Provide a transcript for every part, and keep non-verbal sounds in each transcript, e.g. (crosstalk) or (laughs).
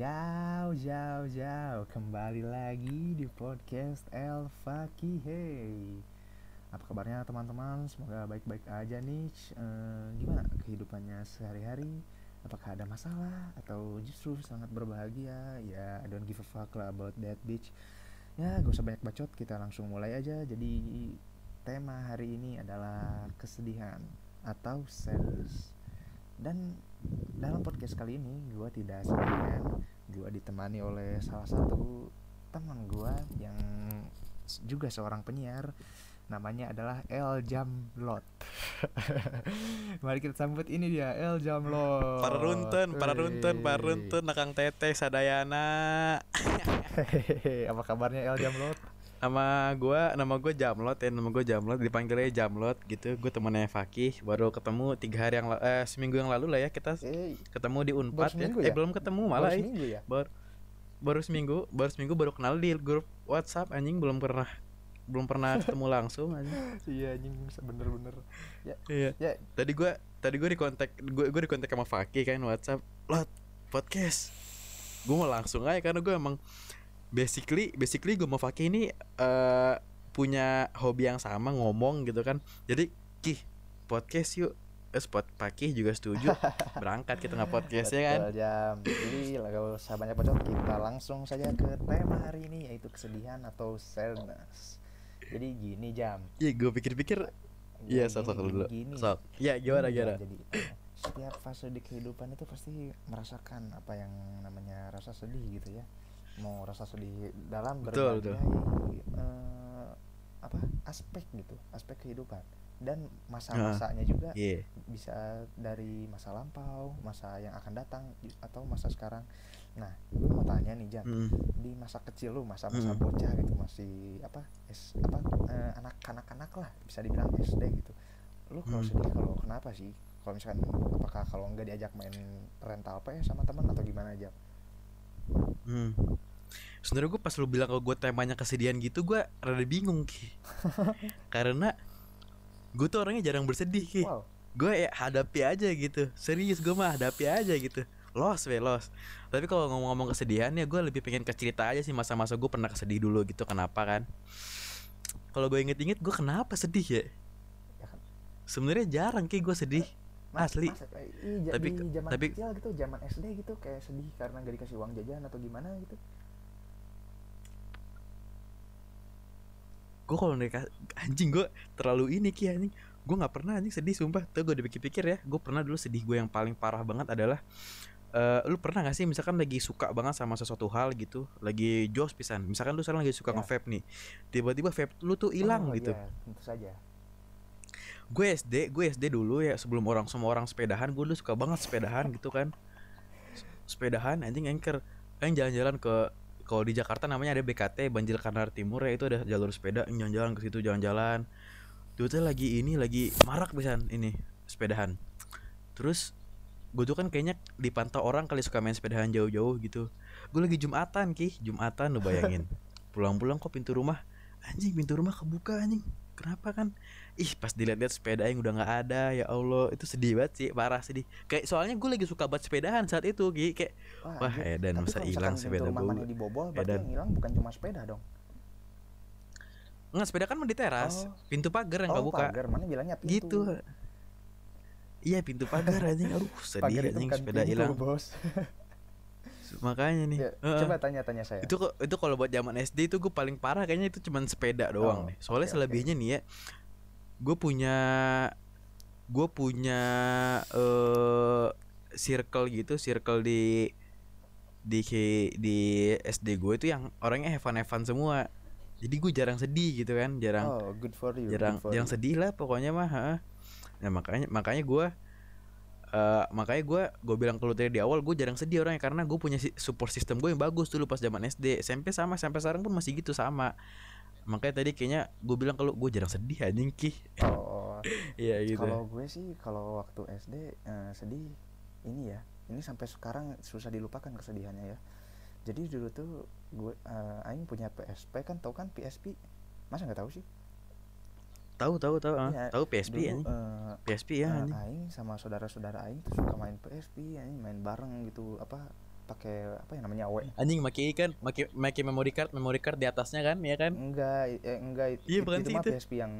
Jauh, jauh, jauh Kembali lagi di podcast El Fakihei Apa kabarnya teman-teman? Semoga baik-baik aja nih Eh, Gimana kehidupannya sehari-hari? Apakah ada masalah? Atau justru sangat berbahagia? Ya, I don't give a fuck lah about that bitch Ya, gak usah banyak bacot Kita langsung mulai aja Jadi tema hari ini adalah kesedihan Atau sadness dan dalam podcast kali ini gue tidak sendirian. Gue ditemani oleh salah satu teman gue yang juga seorang penyiar. Namanya adalah El Jamlot. (laughs) Mari kita sambut ini dia El Jamlot. Para Wey. runtun, nakang teteh sadayana. Hehehe, (laughs) apa kabarnya El Jamlot Nama gua, nama gua Jamlot ya, nama gua Jamlot, dipanggilnya Jamlot gitu. Gue temennya Fakih, baru ketemu tiga hari yang eh, seminggu yang lalu lah ya kita eh ketemu di Unpad ya. seminggu Eh ya? belum ketemu baru malah eh. seminggu ya baru baru seminggu, baru seminggu baru kenal di grup WhatsApp anjing belum pernah belum pernah ketemu (laughs) langsung anjing. iya anjing bener-bener ya Iya. ya Tadi gua tadi gua di kontak gua gua di kontak sama Fakih kan WhatsApp. Lot podcast. Gua mau langsung aja karena gua emang basically basically gua mau Fakih ini eh punya hobi yang sama ngomong gitu kan. Jadi Kih podcast yuk. Eh spot Fakih juga setuju. (laughs) Berangkat kita nggak podcast ya kan. Jam. Jadi gak usah banyak bacot, kita langsung saja ke tema hari ini yaitu kesedihan atau sadness. Jadi gini jam. Iya, gua pikir-pikir iya sok sok dulu. gini. Sok. Ya gimana gimana? Jadi setiap fase di kehidupan itu pasti merasakan apa yang namanya rasa sedih gitu ya. Mau rasa sedih dalam Betul, berbagai eh, apa aspek gitu, aspek kehidupan dan masa-masanya juga Iya. bisa dari masa lampau, masa yang akan datang atau masa sekarang. Nah, gue mau tanya nih Jan, Mm. di masa kecil lu, masa-masa Mm. bocah gitu masih apa? S apa eh, anak-anak lah bisa dibilang SD gitu. Lu kalau Mm. sedih kalau kenapa sih? Kalau misalkan apakah kalau nggak diajak main rental PS sama teman atau gimana aja? Hmm. Sebenarnya gue pas lu bilang kalau gue temanya kesedihan gitu gue rada bingung ki. (laughs) Karena gue tuh orangnya jarang bersedih ki. Wow. Gue ya hadapi aja gitu. Serius gue mah hadapi aja gitu. Los we los. Tapi kalau ngomong-ngomong kesedihan ya gue lebih pengen ke cerita aja sih masa-masa gue pernah kesedih dulu gitu. Kenapa kan? Kalau gue inget-inget gue kenapa sedih ya? Ya kan? Sebenarnya jarang ki gue sedih. Mas- Asli. masa- i- Tapi- di zaman tapi- kecil gitu, zaman SD gitu kayak sedih karena nggak dikasih uang jajan atau gimana gitu. gue kalau mereka anjing gue terlalu ini ki anjing gue nggak pernah anjing sedih sumpah tuh gue dipikir-pikir ya gue pernah dulu sedih gue yang paling parah banget adalah eh lu pernah gak sih misalkan lagi suka banget sama sesuatu hal gitu lagi jos pisan misalkan lu sekarang lagi suka Ya. nge-vape nih tiba-tiba vape lu tuh hilang Oh, gitu iya, tentu saja. Gue SD gue SD dulu ya sebelum orang semua orang sepedahan gue dulu suka banget sepedahan gitu kan. Sepedahan anjing anchor. Yang jalan-jalan ke kalau di Jakarta namanya ada BKT Banjir Kanal Timur ya itu ada jalur sepeda jalan-jalan ke situ jalan-jalan. Dulu tuh lagi ini lagi marak pisan ini sepedahan. Terus gue tuh kan kayaknya dipantau orang kali suka main sepedahan jauh-jauh gitu. Gue lagi jumatan ki. Jumatan lu bayangin. (laughs) Pulang-pulang kok pintu rumah anjing pintu rumah kebuka anjing kenapa kan ih pas dilihat-lihat sepeda yang udah nggak ada ya allah itu sedih banget sih parah sedih kayak soalnya gue lagi suka banget sepedahan saat itu ki kayak Wah, anjir. edan masa hilang sepeda dibobol, berarti Edan. yang hilang bukan cuma sepeda dong. nggak sepeda kan mau di teras Oh. pintu pagar yang oh, kebuka pagar, mana bilangnya pintu. gitu iya pintu pagar anjing aduh (laughs) sedih anjing sepeda hilang Bos. (laughs) makanya nih Ya, Heeh. coba tanya-tanya saya. itu kok itu kalau buat zaman SD itu gue paling parah kayaknya itu cuman sepeda doang Oh, nih soalnya oke, selebihnya nih ya gue punya gue punya eh circle gitu circle di di di SD gue itu yang orangnya have fun semua jadi gue jarang sedih gitu kan jarang oh, good for you. jarang good for jarang you. sedih lah pokoknya mah ha. nah makanya makanya gue eh makanya gue gue bilang ke lu tadi di awal gue jarang sedih orangnya karena gue punya support system gue yang bagus dulu pas zaman SD SMP sama sampai sekarang pun masih gitu sama makanya tadi kayaknya gue bilang kalau gue jarang sedih anjing ki Oh, (laughs) iya gitu kalau gue sih kalau waktu SD eh, sedih ini ya. Ini sampai sekarang susah dilupakan kesedihannya ya. Jadi dulu tuh gue eh, aing punya PSP kan tahu kan PSP? Masa nggak tahu sih? Tahu tahu tahu ah. Iya, tahu PSP Dulu, anjing eh, PSP ya eh, anjing aing sama saudara-saudara aing tuh suka main PSP aing main bareng gitu apa pakai apa ya namanya W Anjing make kan make make memory card, memory card di atasnya kan, ya kan? enggak eh, enggak Iya, it- bukan itu sih mah itu. PSP yang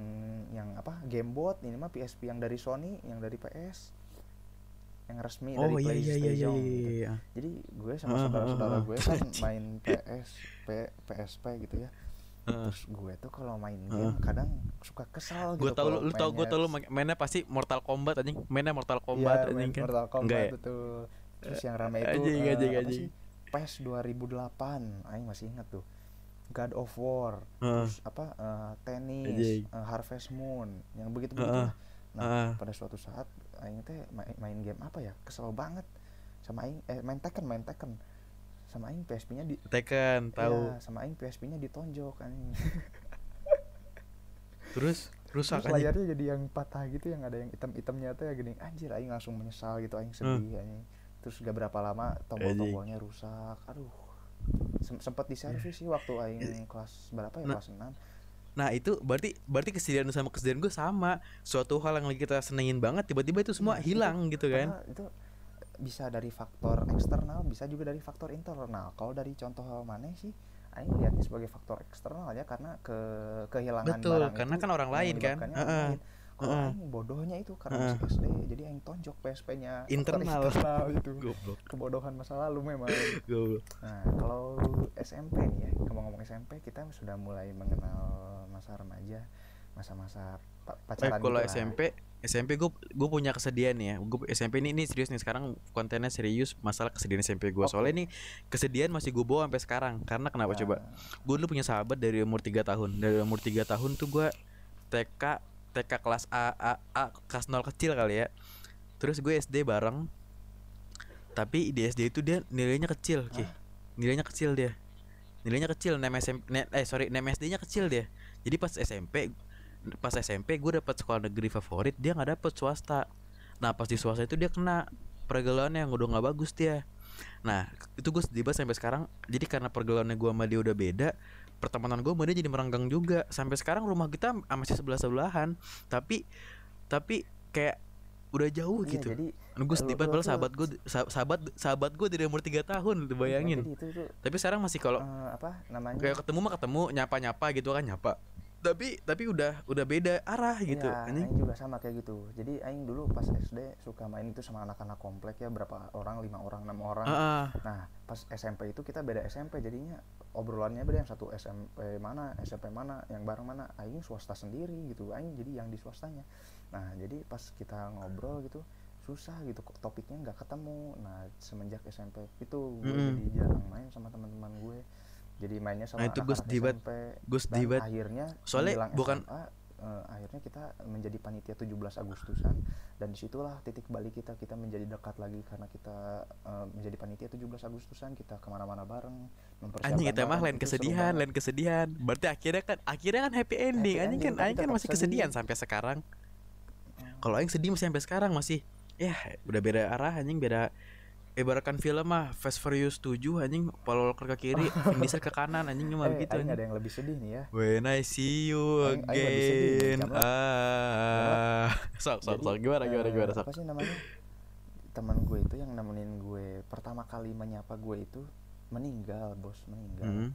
yang apa Gamebot ini mah PSP yang dari Sony yang dari PS yang resmi Oh dari iya iya iya iya PlayStation iya. gitu. iya. jadi gue sama Heeh, saudara-saudara heeh, gue heeh. kan Anjing. main PS P, PSP gitu ya. Terus gue tuh kalau main game kadang suka kesal Gue gitu tau lu, lu tau gue tau lu main- mainnya pasti Mortal Kombat anjing, mainnya Mortal Kombat Iya, main anjing kan. Mortal Kombat Enggak ya? betul. Terus yang rame itu Anjing, eh, anjing, apa anjing. sih? PES 2008. Aing masih ingat tuh. God of War, Heeh. terus apa eh, tenis, Anjing. eh, Harvest Moon, yang begitu-begitu. Heeh. lah. Nah, Heeh. pada suatu saat aing teh main, main game apa ya? Kesel banget sama aing eh main Tekken, main Tekken. Sama aing PSP-nya di Tekken tahu. Iya, sama aing PSP-nya ditonjok anjing. (laughs) Terus rusak Terus layarnya jadi yang patah gitu yang ada yang hitam-hitamnya tuh ya gini anjir aing langsung menyesal gitu aing sedih anjing. Terus gak berapa lama tombol-tombolnya rusak. Aduh. Sem- sempet diservis sih waktu aing kelas berapa ya Nah, kelas 6. Nah itu berarti berarti kesedihan sama kesedihan gue sama. Suatu hal yang lagi kita senengin banget tiba-tiba itu semua Iya, hilang itu- gitu kan. itu bisa dari faktor eksternal, bisa juga dari faktor internal. Kalau dari contoh mana sih? Aing lihatnya sebagai faktor eksternal ya karena ke kehilangan Betul, barang karena itu kan orang yang lain kan. Heeh. lain. Kalau Heeh. aing bodohnya itu karena masih SD, jadi aing tonjok PSP-nya Internal. itu. Goblok. Kebodohan masa lalu memang. Goblok. Nah, kalau SMP nih ya, ngomong-ngomong SMP, kita sudah mulai mengenal masa remaja, masa-masa pa- Eh, pacaran kalau gitu. SMP SMP gue gue punya kesedihan ya. Gue SMP ini ini serius nih. Sekarang kontennya serius masalah kesedihan SMP gue Oke. soalnya ini kesedihan masih gue bawa sampai sekarang. Karena kenapa Nah, coba gue dulu punya sahabat dari umur 3 tahun. Dari umur 3 tahun tuh gue TK TK kelas A A, A kelas 0 kecil kali ya. Terus gue SD bareng. Tapi di SD itu dia nilainya kecil Ki. nilainya kecil dia. Nilainya kecil nem SMP eh sorry nem SD nya kecil dia. Jadi pas SMP pas SMP gue dapat sekolah negeri favorit dia nggak dapet swasta. Nah pas di swasta itu dia kena pergaulan yang udah nggak bagus dia. Nah itu gue sedih banget sampai sekarang. Jadi karena pergaulannya gue sama dia udah beda pertemanan gue sama dia jadi merenggang juga. Sampai sekarang rumah kita masih sebelah sebelahan tapi tapi kayak udah jauh iya, gitu. jadi gue sedih banget. Sahabat gue sahabat sahabat gue dari umur 3 tahun iya, bayangin. Jadi itu tuh tapi sekarang masih kalau eh, apa namanya? kayak ketemu mah ketemu nyapa nyapa gitu kan nyapa tapi tapi udah udah beda arah gitu anjing Aing juga sama kayak gitu. Jadi Aing dulu pas SD suka main itu sama anak-anak komplek ya berapa orang, lima orang, enam orang. Heeh. Nah pas SMP itu kita beda SMP jadinya obrolannya beda yang satu SMP mana, SMP mana, yang bareng mana. Aing swasta sendiri gitu. Aing jadi yang di swastanya. Nah jadi pas kita ngobrol gitu susah gitu topiknya nggak ketemu. Nah semenjak SMP itu gue Mm-mm. jadi jarang main sama teman-teman gue. Jadi mainnya sama Nah, itu sedih gue sedih Dan banget akhirnya Soalnya bukan- SMA, eh, akhirnya kita menjadi panitia 17 Agustusan. Dan di situlah titik balik kita. Kita menjadi dekat lagi karena kita eh, menjadi panitia 17 Agustusan. Kita ke mana-mana bareng anjing itu mah lain itu seru kesedihan lain kesedihan. Berarti akhirnya kan akhirnya kan happy ending. Happy anjing kan anjing kan masih sedih. kesedihan sampai sekarang. Kalau aing sedih masih sampai sekarang masih. Ya udah beda arah anjing beda ibaratkan film mah Fast Furious 7 anjing Paul Walker ke kiri (laughs) Vin Diesel ke kanan anjing mah eh, begitu Aing anjing. ada yang lebih sedih nih ya. When I see you Aing- Aing again karena- ah. Sok sok sok. Gimana gimana eh, gimana sok? apa sih namanya? Teman gue itu yang nemenin gue pertama kali menyapa gue itu meninggal bos meninggal. Hmm.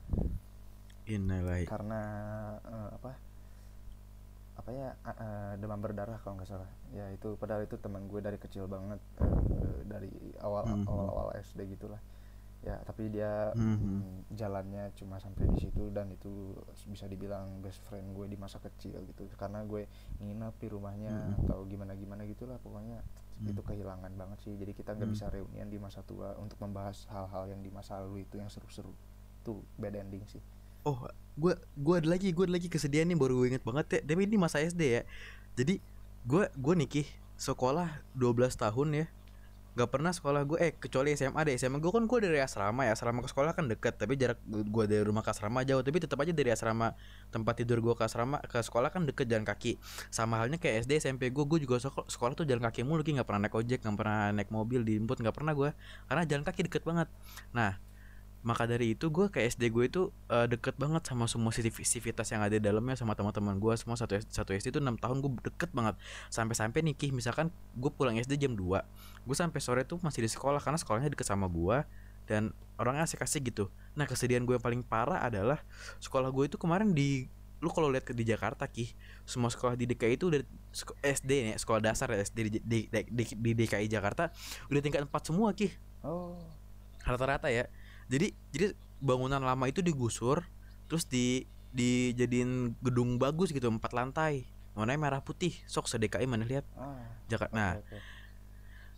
Innalillahi. karena eh, apa apa ya eh, demam berdarah kalau nggak salah ya itu padahal itu teman gue dari kecil banget eh, dari awal Mhm. awal awal SD gitulah ya tapi dia mm, jalannya cuma sampai di situ dan itu bisa dibilang best friend gue di masa kecil gitu karena gue nginep di rumahnya Mhm. atau gimana gimana gitulah pokoknya Mhm. itu kehilangan banget sih jadi kita nggak Mhm. bisa reunian di masa tua untuk membahas hal-hal yang di masa lalu itu yang seru-seru tuh bad ending sih Oh, gue gua ada lagi, gue ada lagi kesedihan nih baru gue inget banget ya. Tapi ini masa SD ya. Jadi gue gue nikih sekolah 12 tahun ya. Gak pernah sekolah gue eh kecuali SMA deh. SMA gue kan gue dari asrama ya. Asrama ke sekolah kan deket, tapi jarak gue dari rumah ke asrama jauh. Tapi tetap aja dari asrama tempat tidur gue ke asrama ke sekolah kan deket jalan kaki. Sama halnya kayak SD SMP gue, gue juga seko- sekolah tuh jalan kaki mulu, nggak pernah naik ojek, nggak pernah naik mobil, dijemput nggak pernah gue. Karena jalan kaki deket banget. Nah, maka dari itu gue ke SD gue itu eh, deket banget sama semua civitas yang ada di dalamnya sama teman-teman gue semua satu satu SD itu enam tahun gue deket banget. Sampai-sampai nikih misalkan gue pulang SD jam 2 gue sampai sore tuh masih di sekolah karena sekolahnya deket sama gue dan orangnya asik-asik gitu. Nah kesedihan gue yang paling parah adalah sekolah gue itu kemarin di lu kalau lihat ke di Jakarta ki semua sekolah di DKI itu udah SD nih sekolah dasar ya, SD di, di, di, di DKI Jakarta udah tingkat 4 semua ki oh. Rata-rata ya jadi jadi bangunan lama itu digusur terus di dijadiin gedung bagus gitu empat lantai. Warnanya merah putih sok sedekai mana lihat? Ah Jakarta. nah oke.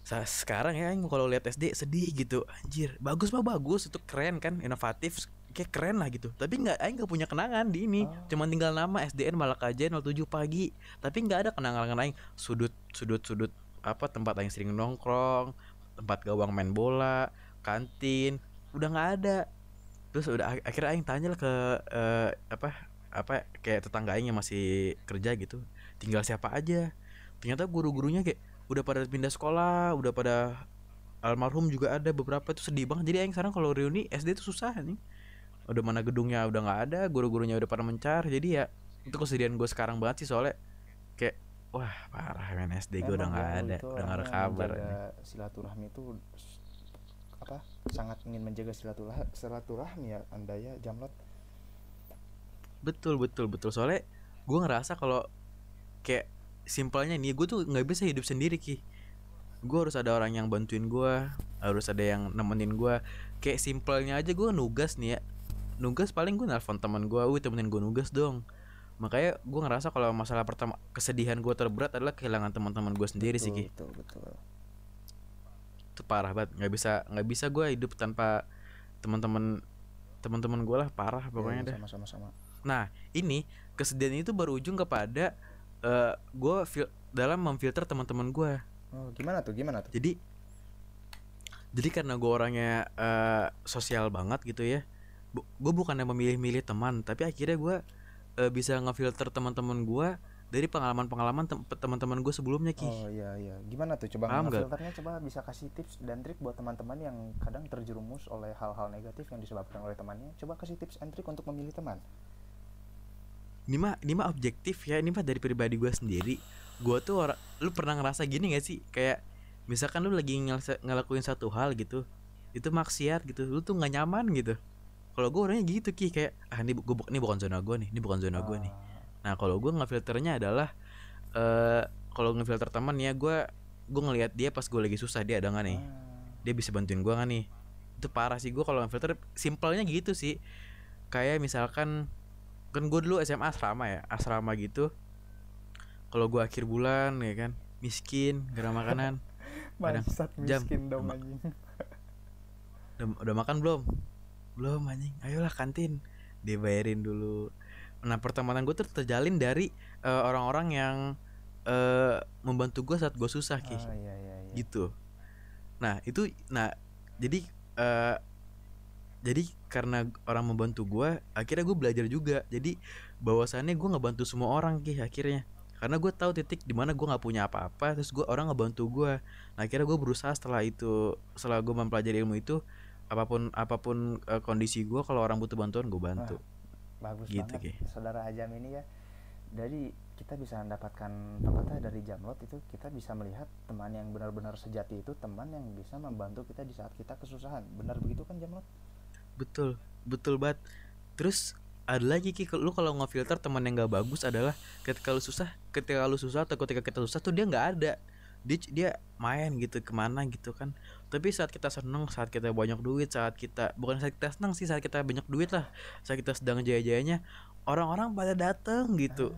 sa- sekarang ya kalau lihat SD sedih gitu. Anjir bagus mah bagus itu keren kan inovatif kayak keren lah gitu. Tapi nggak aing nggak punya kenangan di ini. Oh. cuman tinggal nama SDN Malakaja 07 pagi. Tapi nggak ada kenangan aing. Sudut sudut sudut apa tempat aing sering nongkrong tempat gawang main bola kantin udah nggak ada. Terus udah ak- akhirnya aing tanya lah ke eh, apa apa kayak tetangga aing yang masih kerja gitu. Tinggal siapa aja. Ternyata guru-gurunya kayak udah pada pindah sekolah udah pada almarhum juga ada beberapa itu sedih banget. Jadi aing sekarang kalau reuni SD itu susah nih. Udah mana gedungnya udah nggak ada guru-gurunya udah pada mencar. Jadi ya itu kesedihan gue sekarang banget sih soalnya kayak wah parah men SD gue udah Emang nggak ya, ada udah nggak ada kabar silaturahmi itu apa sangat ingin menjaga silaturahmi ya anda ya jamlot? Betul betul betul. Soalnya gue ngerasa kalau kayak simpelnya nih gue tuh nggak bisa hidup sendiri ki. Gue harus ada orang yang bantuin gue harus ada yang nemenin gue kayak simpelnya aja gue nugas nih ya. Nugas paling gue nelfon teman gue wih temenin gue nugas dong. Makanya gue ngerasa kalau masalah pertama kesedihan gue terberat adalah kehilangan teman-teman gue sendiri sih ki. Betul betul itu parah banget. Nggak bisa nggak bisa gue hidup tanpa teman-teman teman-teman gue lah parah pokoknya Ya, deh. sama sama sama. Nah, ini kesedihan itu berujung kepada eh gue fil- dalam memfilter teman-teman gue. oh gimana tuh gimana tuh? Jadi, jadi karena gue orangnya eh, sosial banget gitu ya, gue bukannya memilih-milih teman, tapi akhirnya gue eh, bisa ngefilter teman-teman gue dari pengalaman-pengalaman tem- teman-teman gue sebelumnya ki. Oh iya iya. Gimana tuh coba filternya coba bisa kasih tips dan trik buat teman-teman yang kadang terjerumus oleh hal-hal negatif yang disebabkan oleh temannya. Coba kasih tips and trik untuk memilih teman. Ini mah ini mah objektif ya, ini mah dari pribadi gue sendiri. Gue tuh orang, lu pernah ngerasa gini gak sih? Kayak misalkan lu lagi ngelase- ngelakuin satu hal gitu, itu maksiat gitu, lu tuh nggak nyaman gitu. Kalau gue orangnya gitu ki kayak ah ini gua, bu- ini bukan zona gue nih, ini bukan zona gue nih. Nah kalau gue ngefilternya adalah eh kalau ngefilter teman ya gue gue ngelihat dia pas gue lagi susah dia ada nggak nih? Ah, dia bisa bantuin gua nggak nih? Itu parah sih gua kalau ngefilter simpelnya gitu sih. Kayak misalkan kan gue dulu SMA asrama ya asrama gitu. Kalau gua akhir bulan ya kan miskin gak ada makanan. (laughs) Kadang Bangsat jam. dongEma- anjing. udah, udah makan belum? Belum anjing. Ayolah kantin. Dibayarin dulu nah pertemanan gue tuh terjalin dari eh, orang-orang yang eh, membantu gua saat gue susah ki. Oh iya iya iya. gitu. Nah itu nah jadi eh jadi karena orang membantu gua akhirnya gue belajar juga. Jadi bahwasannya gue ngebantu semua orang ki akhirnya. Karena gue tahu titik di mana gue nggak punya apa-apa terus gue orang ngebantu gua. Nah akhirnya gue berusaha setelah itu setelah gue mempelajari ilmu itu apa pun apa pun eh, kondisi gua kalau orang butuh bantuan gue bantu Bagus Gitu, banget saudara Ajam ini ya. Jadi kita bisa mendapatkan tepatnya dari Jamlot itu kita bisa melihat teman yang benar-benar sejati itu teman yang bisa membantu kita di saat kita kesusahan. Benar begitu kan Jamlot? betul betul banget terus ada lagi ki lu kalau ngefilter teman yang gak bagus adalah ketika lu susah ketika lu susah atau ketika kita susah tuh dia nggak ada dia dia main gitu ke mana gitu kan. Tapi saat kita seneng saat kita banyak duit saat kita bukan saat kita seneng sih saat kita banyak duit lah saat kita sedang jaya-jayanya orang-orang pada dateng gitu.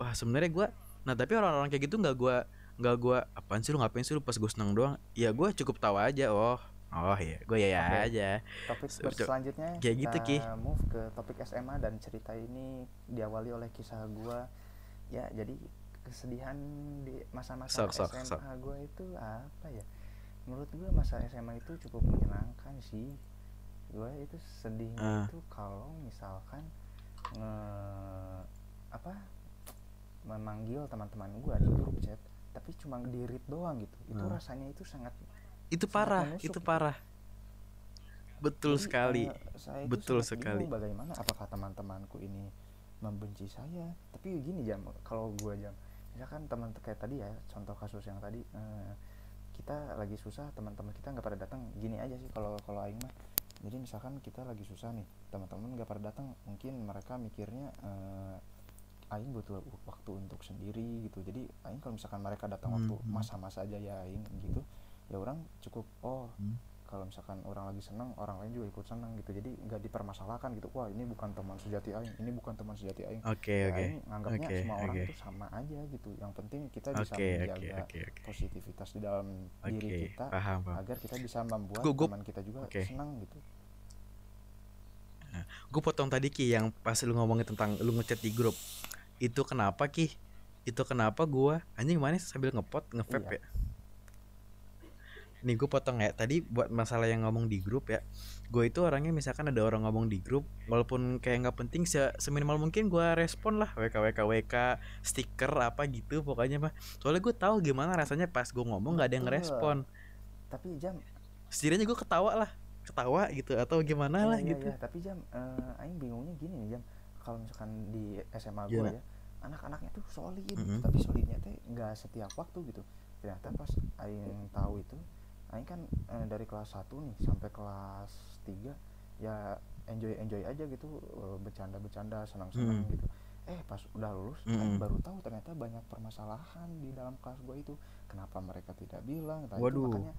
Wah sebenarnya gua nah tapi orang-orang kayak gitu nggak gua nggak gua apaan sih lu ngapain sih lu? Pas gue seneng doang ya gue cukup tahu aja oh oh ya gue ya ya aja. Topik selanjutnya kayak gitu, Ki. kita move ke topik SMA dan cerita ini diawali oleh kisah gua. Ya, jadi kesedihan di masa-masa Sok, SMA sok. gua itu apa ya? Menurut gua masa SMA itu cukup menyenangkan sih. Gua itu sedihnya Ah. itu kalau misalkan nge apa memanggil teman-teman gua di grup chat tapi cuma di read doang gitu. Itu Ah. rasanya itu sangat itu Sangat parah menusuk itu gitu. parah betul Jadi, sekali eh, saya itu Betul sekali. bagaimana apakah teman-temanku ini membenci saya? Tapi gini jam, kalau gue jam, misalkan teman kayak tadi ya, contoh kasus yang tadi, eh, kita lagi susah teman-teman kita nggak pada datang gini aja sih kalau kalau aing mah jadi misalkan kita lagi susah nih teman-teman nggak pada datang mungkin mereka mikirnya eh, aing butuh waktu untuk sendiri gitu jadi aing kalau misalkan mereka datang waktu Hmm. masa-masa aja ya aing gitu ya orang cukup oh Hmm. Kalau misalkan orang lagi senang orang lain juga ikut senang gitu jadi nggak dipermasalahkan gitu wah ini bukan teman sejati aing ini bukan teman sejati aing Oke ya oke. aing nganggapnya Oke, semua orang oke. itu sama aja gitu yang penting kita bisa oke menjaga oke oke. positivitas di dalam diri Oke, kita paham paham. agar kita bisa membuat Gua- gua- teman kita juga oke. senang gitu Gue potong tadi Ki yang pas lu ngomongin tentang lu ngechat di grup. Itu kenapa Ki? Itu kenapa gua anjing mana sambil ngepot ngevape Iya. ya? Nih gue potong ya. Tadi buat masalah yang ngomong di grup ya Gue itu orangnya misalkan ada orang ngomong di grup Walaupun kayak nggak penting se Seminimal mungkin gue respon lah WK WK WK Stiker apa gitu pokoknya mah. Soalnya gue tahu gimana rasanya pas gue ngomong nggak ada yang respon. Tapi jam Setidaknya gue ketawa lah Ketawa gitu Atau gimana iya, lah iya, gitu. iya. tapi jam eh, aing bingungnya gini nih jam. Kalau misalkan di SMA gue ya anak-anaknya tuh solid Mhm. tapi solidnya teh nggak setiap waktu gitu. Ternyata pas aing tahu itu aing kan eh, dari kelas 1 nih sampai kelas 3 ya enjoy enjoy aja gitu eh, bercanda-bercanda senang-senang Hmm. gitu eh pas udah lulus Mm-mm. baru tahu ternyata banyak permasalahan di dalam kelas gue itu kenapa mereka tidak bilang Nah, itu Waduh. makanya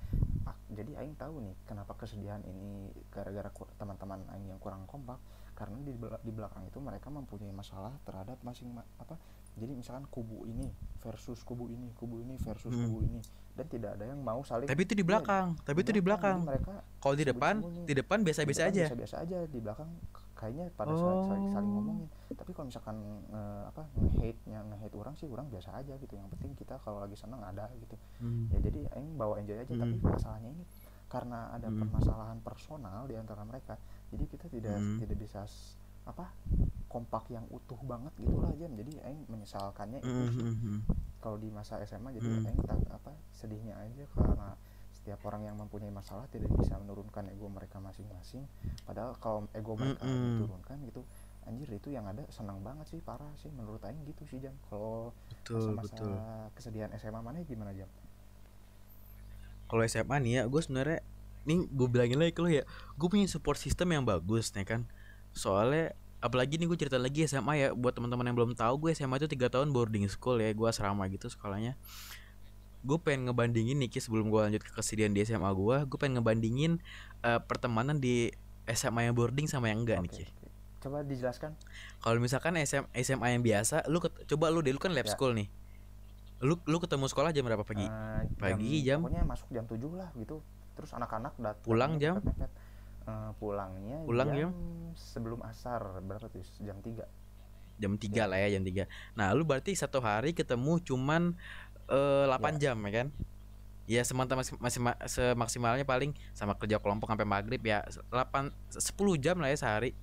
ah, jadi aing tahu nih kenapa kesedihan ini gara-gara teman-teman aing yang kurang kompak karena di, di belakang itu mereka mempunyai masalah terhadap masing ma- apa jadi misalkan kubu ini versus kubu ini kubu ini versus Hmm. kubu ini dan tidak ada yang mau saling Tapi itu di belakang Tapi itu di belakang mereka Kalau di depan. Di depan biasa-biasa aja biasa-biasa aja di belakang kayaknya pada saling, saling, saling Oh. ngomongin tapi kalau misalkan eh, apa nge-hate nya nge-hate orang sih orang biasa aja gitu yang penting kita kalau lagi senang ada gitu Hmm. ya jadi aing bawa enjoy aja tapi Hmm. masalahnya ini karena ada Hmm. permasalahan personal di antara mereka jadi kita tidak Hmm. tidak bisa apa kompak yang utuh banget gitulah jam jadi aing menyesalkannya itu Hmm, hmm, hmm. kalau di masa SMA jadi Hmm. aing tak apa sedihnya aja karena setiap orang yang mempunyai masalah tidak bisa menurunkan ego mereka masing-masing. Padahal kalau ego mereka Mm-mm. diturunkan gitu anjir itu yang ada senang banget sih parah sih menurut aing gitu sih jam kalau masa-masa betul. kesedihan SMA mana gimana jam Kalau SMA nih ya Gue sebenarnya Nih gue bilangin lagi ke lu ya Gue punya support system yang bagus nih kan Soalnya Apalagi nih gue cerita lagi SMA ya Buat teman-teman yang belum tahu Gue SMA itu 3 tahun boarding school ya Gue asrama gitu sekolahnya Gue pengen ngebandingin nih sebelum gue lanjut ke kesedihan di SMA gue Gue pengen ngebandingin eh, Pertemanan di SMA yang boarding sama yang enggak nih Ki oke. coba dijelaskan Kalau misalkan SM, SMA yang biasa, lu ket- coba lu deh lu kan lab Ya. school nih. Lu lu ketemu sekolah jam berapa pagi? Eh, Pagi, jam? pokoknya masuk jam 7 lah gitu terus anak-anak datang Pulang jam? mepet-mepet. Eh, pulangnya Pulang jam, jam? sebelum asar berapa tuh jam 3 Jam 3 lah ya, jam 3. Nah, lu berarti satu hari ketemu cuman eh 8 jam ya kan? Ya semantap masih, masih ma- semaksimalnya paling sama kerja kelompok sampai maghrib ya 8 10 jam lah ya sehari.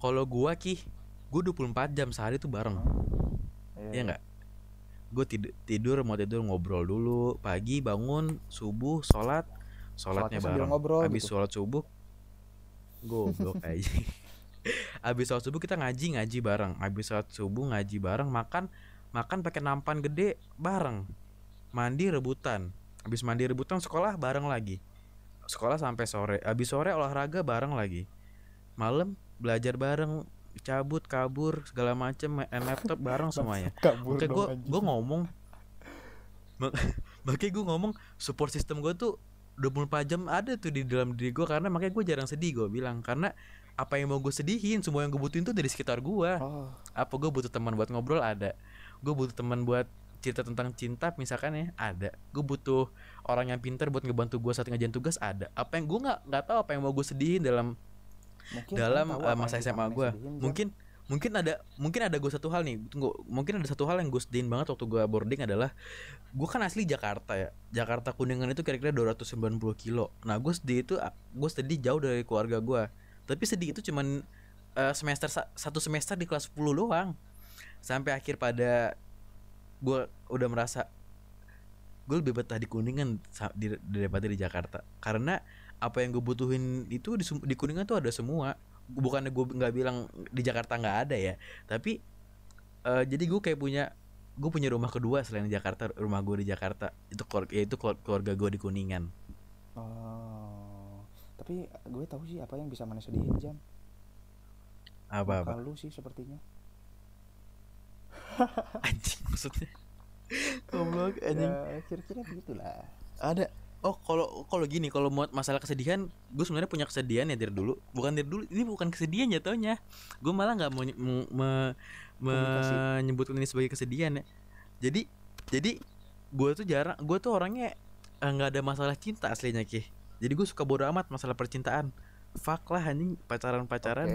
Kalau gua ki, gua 24 jam sehari tuh bareng. Iya enggak? Gue tidur, tidur mau tidur ngobrol dulu pagi bangun subuh sholat sholatnya bareng. ngobrol habis gitu. sholat subuh goblok (laughs) aja. Habis sholat subuh kita ngaji ngaji bareng. Habis sholat subuh ngaji bareng makan makan pakai nampan gede bareng. Mandi rebutan. Habis mandi rebutan sekolah bareng lagi. Sekolah sampai sore. Habis sore olahraga bareng lagi. Malam belajar bareng cabut kabur segala macem main laptop bareng semuanya. Oke, gue gue ngomong mak- (laughs) makanya gue ngomong support system gue tuh 24 jam ada tuh di dalam diri gue karena makanya gue jarang sedih gue bilang. Karena apa yang mau gue sedihin semua yang gue butuhin tuh dari sekitar gue oh. Apa gue butuh teman buat ngobrol? Ada. Gue butuh teman buat cerita tentang cinta misalkan ya ada. Gue butuh orang yang pintar buat ngebantu gue saat ngerjain tugas? Ada. Apa yang gue nggak nggak tahu apa yang mau gue sedihin dalam mungkin dalam uh, masa SMA gue Jam. Mungkin ada mungkin ada gue satu hal nih tunggu mungkin ada satu hal yang gue sedihin banget waktu gue boarding adalah gue kan asli Jakarta ya. Jakarta Kuningan itu kira-kira 290 kilo. Nah gue sedih itu gue sedih jauh dari keluarga gue tapi sedih itu cuman uh, semester sa- satu semester di kelas 10 doang. Sampai akhir pada gue udah merasa gue lebih betah di Kuningan daripada di Jakarta. Karena apa yang gue butuhin itu di, di Kuningan tuh ada semua bukannya gue nggak bilang di Jakarta nggak ada ya tapi eh, jadi gue kayak punya gue punya rumah kedua selain di Jakarta rumah gue di Jakarta itu keluarga itu keluarga gue di kuningan. Oh tapi gue tahu sih apa yang bisa sedihin jam. Apa apa? lu sih sepertinya. (laughs) Anjing maksudnya? (laughs) Goblok anjing. Ya kira-kira begitulah. Ada oh kalau kalau gini kalau mau masalah kesedihan gue sebenarnya punya kesedihan ya dari dulu. Bukan dari dulu ini bukan kesedihan jatuhnya. Gue malah nggak mau me- me- menyebutkan ini sebagai kesedihan ya. Jadi jadi gue tuh jarang gue tuh orangnya eh, nggak ada masalah cinta aslinya ki. Jadi gue suka bodo amat masalah percintaan. Fuck lah anjing pacaran pacaran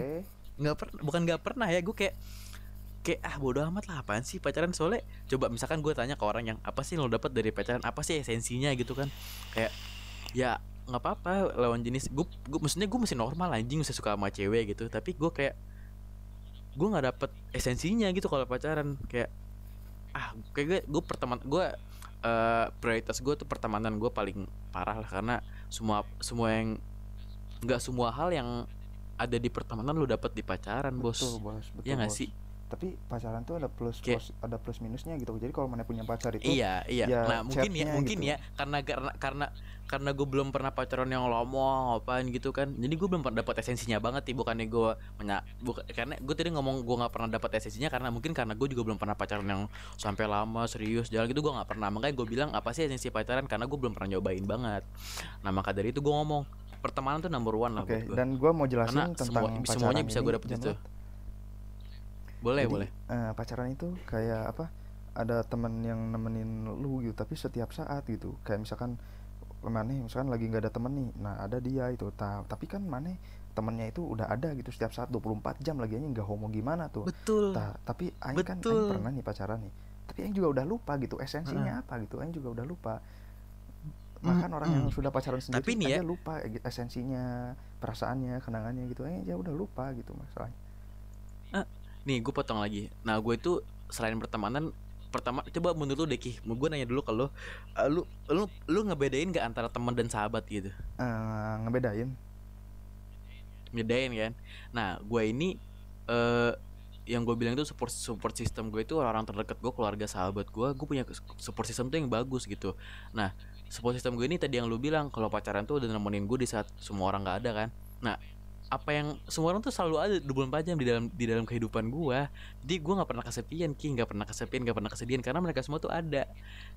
nggak pernah bukan nggak pernah ya gue kayak kayak ah bodo amat lah apaan sih pacaran? Soalnya coba misalkan gue tanya ke orang yang apa sih yang lo dapat dari pacaran? Apa sih esensinya? Gitu kan. Kayak ya nggak apa-apa lawan jenis. Gue gue maksudnya gue masih normal anjing masih suka sama cewek gitu. Tapi gue kayak gue nggak dapet esensinya gitu kalau pacaran. Kayak ah kayak gue gue pertemanan gue eh, prioritas gue tuh pertemanan gue paling parah lah. Karena semua semua yang nggak semua hal yang ada di pertemanan lu dapat di pacaran bos. Betul bos betul Iya nggak sih tapi pacaran tuh ada plus, Kayak- plus ada plus minusnya gitu jadi kalau mana punya pacar itu Iya, iya. ya nah, mungkin ya, mungkin gitu. ya karena karena karena karena gue belum pernah pacaran yang lama apaan gitu kan. Jadi gue belum pernah dapat esensinya banget sih bukannya gue menya buka, karena gue tadi ngomong gue nggak pernah dapat esensinya karena mungkin karena gue juga belum pernah pacaran yang sampai lama serius jalan gitu gue nggak pernah makanya gue bilang apa sih esensi pacaran karena gue belum pernah nyobain banget nah maka dari itu gue ngomong pertemanan tuh number one lah oke buat gue dan gua mau jelasin Karena tentang semua- pacaran semuanya bisa gua dapet itu. Boleh Jadi, boleh. eh, pacaran itu kayak apa ada temen yang nemenin lu gitu tapi setiap saat gitu. Kayak misalkan mana misalkan lagi nggak ada temen nih nah ada dia itu. Ta- tapi kan mana temennya itu udah ada gitu setiap saat 24 jam lagi aja nggak homo gimana tuh. Betul. Ta- tapi Aing kan Aing pernah nih pacaran nih tapi Aing juga udah lupa gitu esensinya apa gitu Aing juga udah lupa. Bahkan orang yang sudah pacaran sendiri Tapi nih ya- lupa eh, esensinya perasaannya kenangannya gitu Aing ya udah lupa gitu masalahnya Nih gue potong lagi. Nah gue itu selain pertemanan Pertama coba menurut lu deh Ki. Gue nanya dulu ke lu. Eh, Lu lu, lu ngebedain gak antara teman dan sahabat gitu? Eh, ngebedain. Ngebedain kan? Nah gue ini eh yang gue bilang itu support support system gue itu orang-orang terdekat gue keluarga sahabat gue gue punya support system tuh yang bagus gitu. Nah support system gue ini tadi yang lu bilang kalau pacaran tuh udah nemenin gue di saat semua orang nggak ada kan? Nah apa yang semua orang tuh selalu ada 24 jam di dalam di dalam kehidupan gua. Jadi gua nggak pernah kesepian ki. Nggak pernah kesepian nggak pernah kesedihan karena mereka semua tuh ada.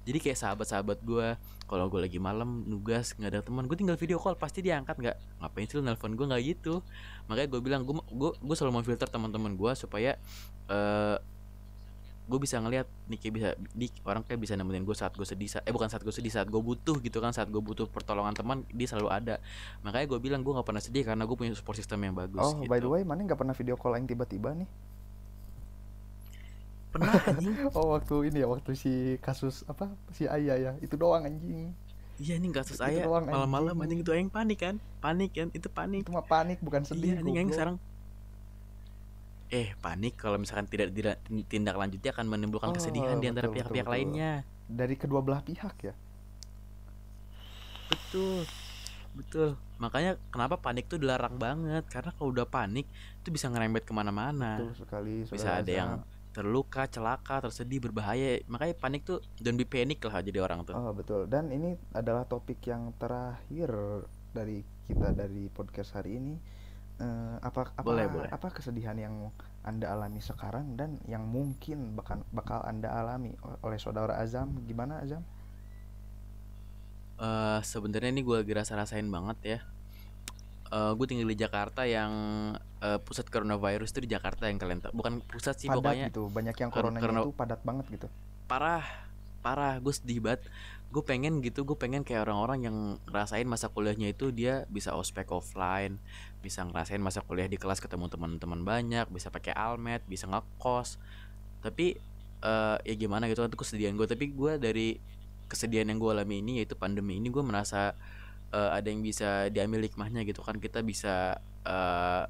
Jadi kayak sahabat-sahabat gua kalau gue lagi malam nugas nggak ada teman gue tinggal video call pasti dia angkat nggak ngapain sih lu nelfon gue nggak gitu. Makanya gue bilang gue gue gue selalu memfilter teman-teman gua supaya eh gue bisa ngelihat kayak bisa di orang kayak bisa nemenin gue saat gue sedih eh bukan saat gue sedih saat gue butuh gitu kan saat gue butuh pertolongan teman dia selalu ada. Makanya gue bilang gue nggak pernah sedih karena gue punya support system yang bagus oh gitu. by the way mana nggak pernah video call Aing tiba-tiba nih? Pernah (laughs) anjing. Oh waktu ini ya waktu si kasus apa si Ayah ya itu doang anjing. Iya nih kasus Itu ayah. malam-malam anjing. anjing itu aing panik kan? Panik kan? Itu panik. Itu mah panik bukan sedih iya anjing goblok. sekarang eh panik kalau misalkan tidak tidak tindak lanjutnya akan menimbulkan Oh, kesedihan di antara pihak-pihak lainnya. Dari kedua belah pihak ya? Betul betul. Makanya kenapa panik tuh dilarang banget? Karena kalau udah panik itu bisa ngerembet ke mana-mana. Betul sekali bisa ada yang terluka celaka tersedih berbahaya. Makanya panik tuh don't be panic lah jadi orang tuh. Oh betul. Dan ini adalah topik yang terakhir dari kita dari podcast hari ini Eh, apa apa Boleh, boleh. apa kesedihan yang anda alami sekarang dan yang mungkin bakal bakal anda alami oleh saudara Azam gimana Azam? eh sebenarnya ini gue lagi rasa rasain banget ya Eh gue tinggal di Jakarta yang eh, pusat coronavirus itu di Jakarta yang kalian tahu bukan pusat sih padat pokoknya gitu banyak yang karena- itu padat banget gitu. parah parah gue sedih banget gue pengen gitu gue pengen kayak orang-orang yang ngerasain masa kuliahnya itu dia bisa ospek offline bisa ngerasain masa kuliah di kelas ketemu teman-teman banyak bisa pakai almet bisa ngekos. Tapi eh ya gimana gitu kan itu kesedihan gue tapi gue dari kesedihan yang gue alami ini yaitu pandemi ini gue merasa eh, ada yang bisa diambil hikmahnya gitu kan. Kita bisa eh,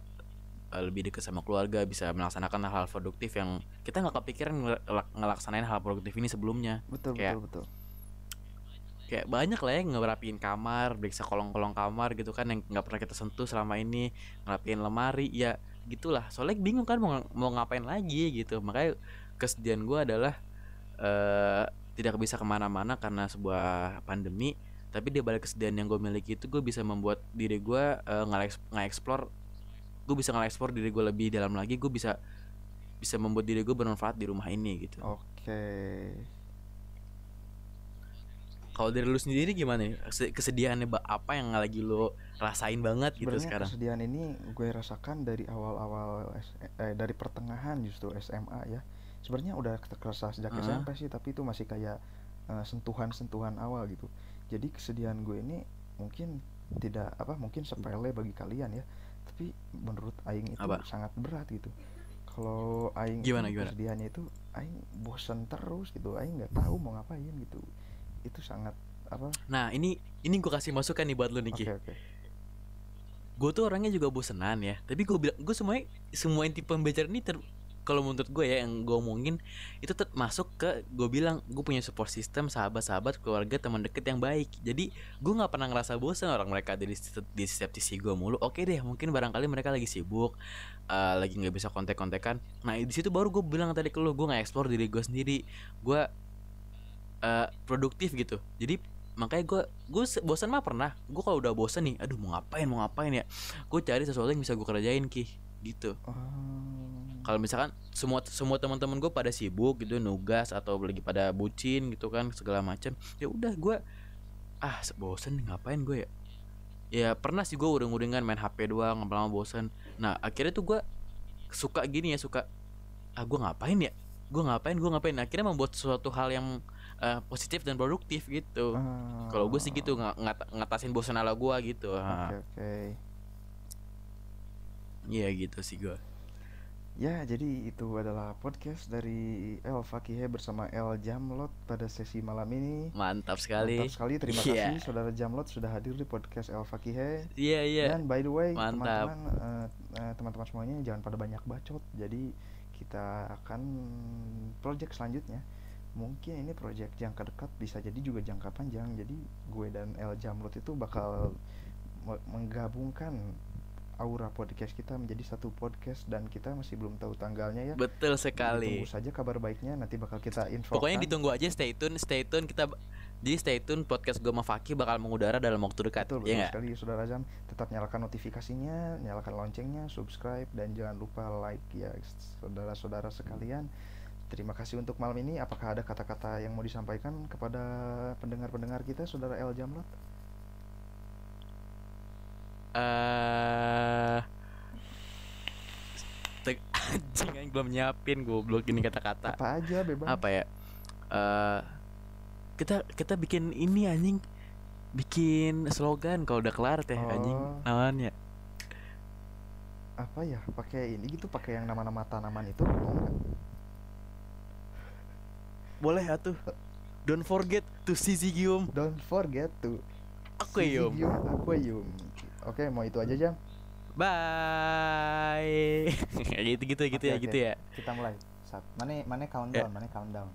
lebih dekat sama keluarga bisa melaksanakan hal-hal produktif yang kita nggak kepikiran ngel- ngelak- ngelaksanain hal produktif ini sebelumnya. Betul Kayak- betul betul. Kayak banyak lah ya ngerapiin kamar beriksa kolong-kolong kamar gitu kan yang nggak pernah kita sentuh selama ini ngerapiin lemari ya gitulah. Soalnya bingung kan mau mau ngapain lagi gitu. Makanya kesedihan gue adalah eh tidak bisa ke mana-mana karena sebuah pandemi. Tapi di balik kesedihan yang gue miliki itu gue bisa membuat diri gue uh, nge-explore gue bisa nge-explore diri gue lebih dalam lagi. Gue bisa bisa membuat diri gue bermanfaat di rumah ini gitu. Oke kalau dari lu sendiri gimana nih? Kesedihannya apa yang lagi lu rasain banget gitu Sebenarnya sekarang? kesedihan ini gue rasakan dari awal-awal eh, dari pertengahan justru SMA ya. Sebenarnya udah terasa sejak uh -huh. SMP sih tapi itu masih kayak sentuhan sentuhan-sentuhan awal gitu. Jadi kesedihan gue ini mungkin tidak apa mungkin sepele bagi kalian ya. Tapi menurut Aing itu apa? sangat berat gitu. Kalau Aing gimana, itu, gimana? kesedihannya itu Aing bosan terus gitu. Aing nggak tahu mau ngapain gitu itu sangat apa? Nah ini ini gue kasih masukan nih buat lo nih okay, okay. gue tuh orangnya juga bosenan ya. Tapi gue bilang gue semuanya semua inti pembicaraan ini ter kalau menurut gue ya yang gue omongin itu tetap masuk ke gue bilang gue punya support system sahabat-sahabat keluarga teman deket yang baik. Jadi gue nggak pernah ngerasa bosan orang mereka ada di, di setiap sisi gue mulu. Oke deh mungkin barangkali mereka lagi sibuk uh, lagi nggak bisa kontek-kontekan. Nah di situ baru gue bilang tadi ke lo gue nggak explore diri gue sendiri. Gue uh, produktif gitu. Jadi makanya gue gue bosan mah pernah. Gue kalau udah bosan nih aduh mau ngapain mau ngapain ya? Gue cari sesuatu yang bisa gue kerjain ki gitu. Oh. Kalau misalkan semua semua teman-teman gue pada sibuk gitu nugas atau lagi pada bucin gitu kan segala macam ya udah gue ah bosen ngapain gue ya? Ya pernah sih gue udah-udah main HP doang lama-lama bosen nah akhirnya tuh gue suka gini ya suka ah gue ngapain ya? Gue ngapain gue ngapain? Nah, akhirnya membuat suatu hal yang uh, positif dan produktif gitu oh. kalau gue sih gitu ng ngat ngatasin bosan ala gue gitu oke okay, oke okay. Iya gitu sih gue Ya, jadi itu adalah podcast dari El Fakihe bersama El Jamlot pada sesi malam ini. Mantap sekali. Mantap sekali. Terima yeah. kasih saudara Jamlot sudah hadir di podcast El Fakihe. Iya, yeah, iya. Yeah. Dan by the way, teman-teman uh, uh, teman-teman semuanya jangan pada banyak bacot. Jadi kita akan project selanjutnya mungkin ini project jangka dekat bisa jadi juga jangka panjang jadi gue dan El Jamlot itu bakal menggabungkan aura podcast kita menjadi satu podcast dan kita masih belum tahu tanggalnya ya. Betul sekali. Tunggu saja kabar baiknya nanti bakal kita info. Pokoknya ditunggu aja stay tune, stay tune kita jadi stay tune podcast gue sama Faki bakal mengudara dalam waktu dekat. Betul, betul ya sekali Saudara Jam. Tetap nyalakan notifikasinya, nyalakan loncengnya, subscribe dan jangan lupa like ya saudara-saudara sekalian. Terima kasih untuk malam ini. Apakah ada kata-kata yang mau disampaikan kepada pendengar-pendengar kita, Saudara El Jamlat? eh anjing yang belum nyiapin goblok ini kata-kata. Apa aja bebas apa ya? Uh, kita kita bikin ini anjing. Bikin slogan kalau udah kelar teh oh. anjing. Namanya apa ya? Pakai ini gitu pakai yang nama-nama tanaman itu oh, boleh atuh don't forget to sisigium don't forget to aquarium aquarium Oke, mau itu aja jam. Bye. (laughs) gitu gitu gitu okay, ya okay. gitu ya. Kita mulai. Saat mana mana countdown, yeah. mana countdown.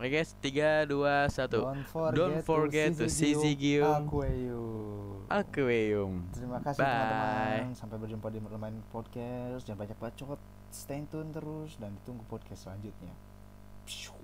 Oke okay, guys, tiga dua satu. Don't forget, Don't forget to Sizigium Aquarium. Aquarium. Terima kasih teman-teman. Sampai berjumpa di Mermain Podcast. Jangan banyak bacot. Stay tune terus dan ditunggu podcast selanjutnya. Pew.